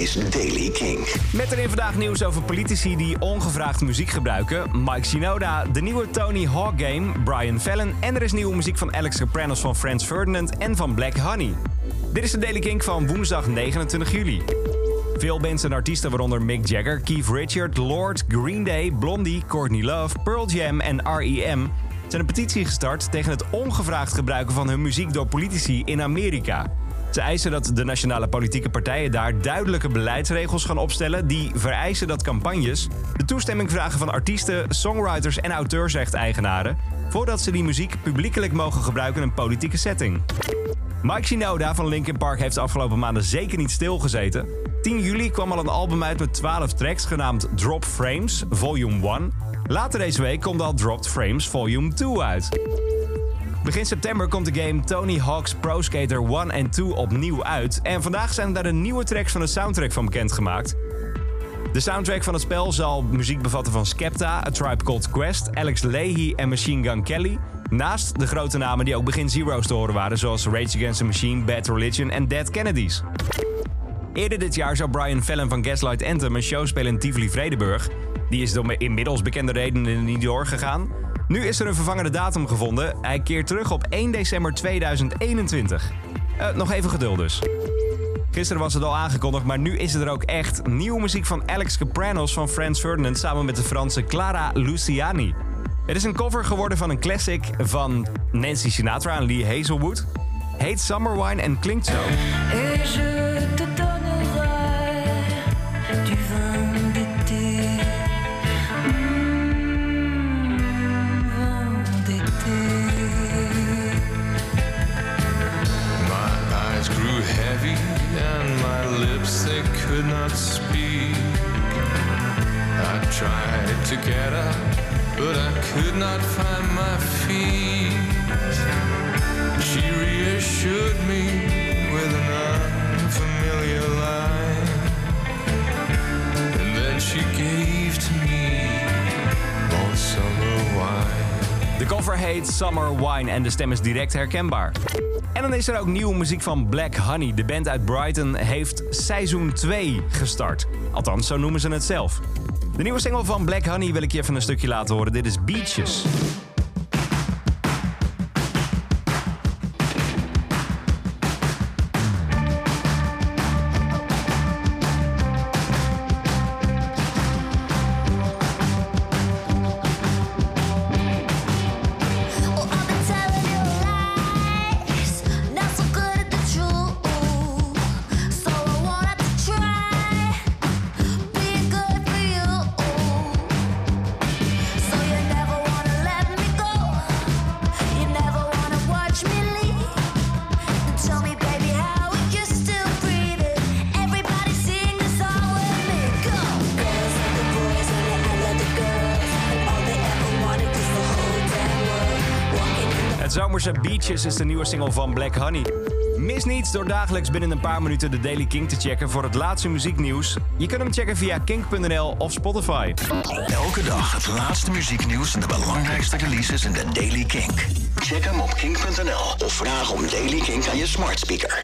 is Daily King. Met erin vandaag nieuws over politici die ongevraagd muziek gebruiken. Mike Shinoda, de nieuwe Tony Hawk game, Brian Fallon... en er is nieuwe muziek van Alex Sopranos van Franz Ferdinand en van Black Honey. Dit is de Daily King van woensdag 29 juli. Veel bands en artiesten, waaronder Mick Jagger, Keith Richard, Lord, Green Day, Blondie, Courtney Love, Pearl Jam en R.E.M. zijn een petitie gestart tegen het ongevraagd gebruiken van hun muziek door politici in Amerika. Ze eisen dat de nationale politieke partijen daar duidelijke beleidsregels gaan opstellen die vereisen dat campagnes de toestemming vragen van artiesten, songwriters en auteursrechteigenaren voordat ze die muziek publiekelijk mogen gebruiken in een politieke setting. Mike Shinoda van Linkin Park heeft de afgelopen maanden zeker niet stilgezeten. 10 juli kwam al een album uit met 12 tracks genaamd Drop Frames Volume 1. Later deze week komt al Dropped Frames Volume 2 uit. Begin september komt de game Tony Hawk's Pro Skater 1 en 2 opnieuw uit. En vandaag zijn daar de nieuwe tracks van de soundtrack van bekendgemaakt. De soundtrack van het spel zal muziek bevatten van Skepta, A Tribe Called Quest, Alex Leahy en Machine Gun Kelly. Naast de grote namen die ook begin Zero's te horen waren, zoals Rage Against the Machine, Bad Religion en Dead Kennedys. Eerder dit jaar zou Brian Fallon van Gaslight Anthem een show spelen in Tivoli Vredenburg. Die is door inmiddels bekende redenen niet doorgegaan. Nu is er een vervangende datum gevonden. Hij keert terug op 1 december 2021. Uh, nog even geduld dus. Gisteren was het al aangekondigd, maar nu is het er ook echt. Nieuwe muziek van Alex Capranos van Franz Ferdinand samen met de Franse Clara Luciani. Het is een cover geworden van een classic van Nancy Sinatra en Lee Hazelwood. Heet Summer Wine en klinkt zo. Could not speak. I tried to get up, but I could not find my feet. She reassured me with an unfamiliar line, and then she gave to me De cover heet Summer Wine en de stem is direct herkenbaar. En dan is er ook nieuwe muziek van Black Honey. De band uit Brighton heeft seizoen 2 gestart. Althans, zo noemen ze het zelf. De nieuwe single van Black Honey wil ik je even een stukje laten horen. Dit is Beaches. Het Beaches is de nieuwe single van Black Honey. Mis niets door dagelijks binnen een paar minuten de Daily King te checken voor het laatste muzieknieuws. Je kunt hem checken via kink.nl of Spotify. Elke dag het laatste muzieknieuws en de belangrijkste releases in de Daily King. Check hem op kink.nl of vraag om Daily King aan je smart speaker.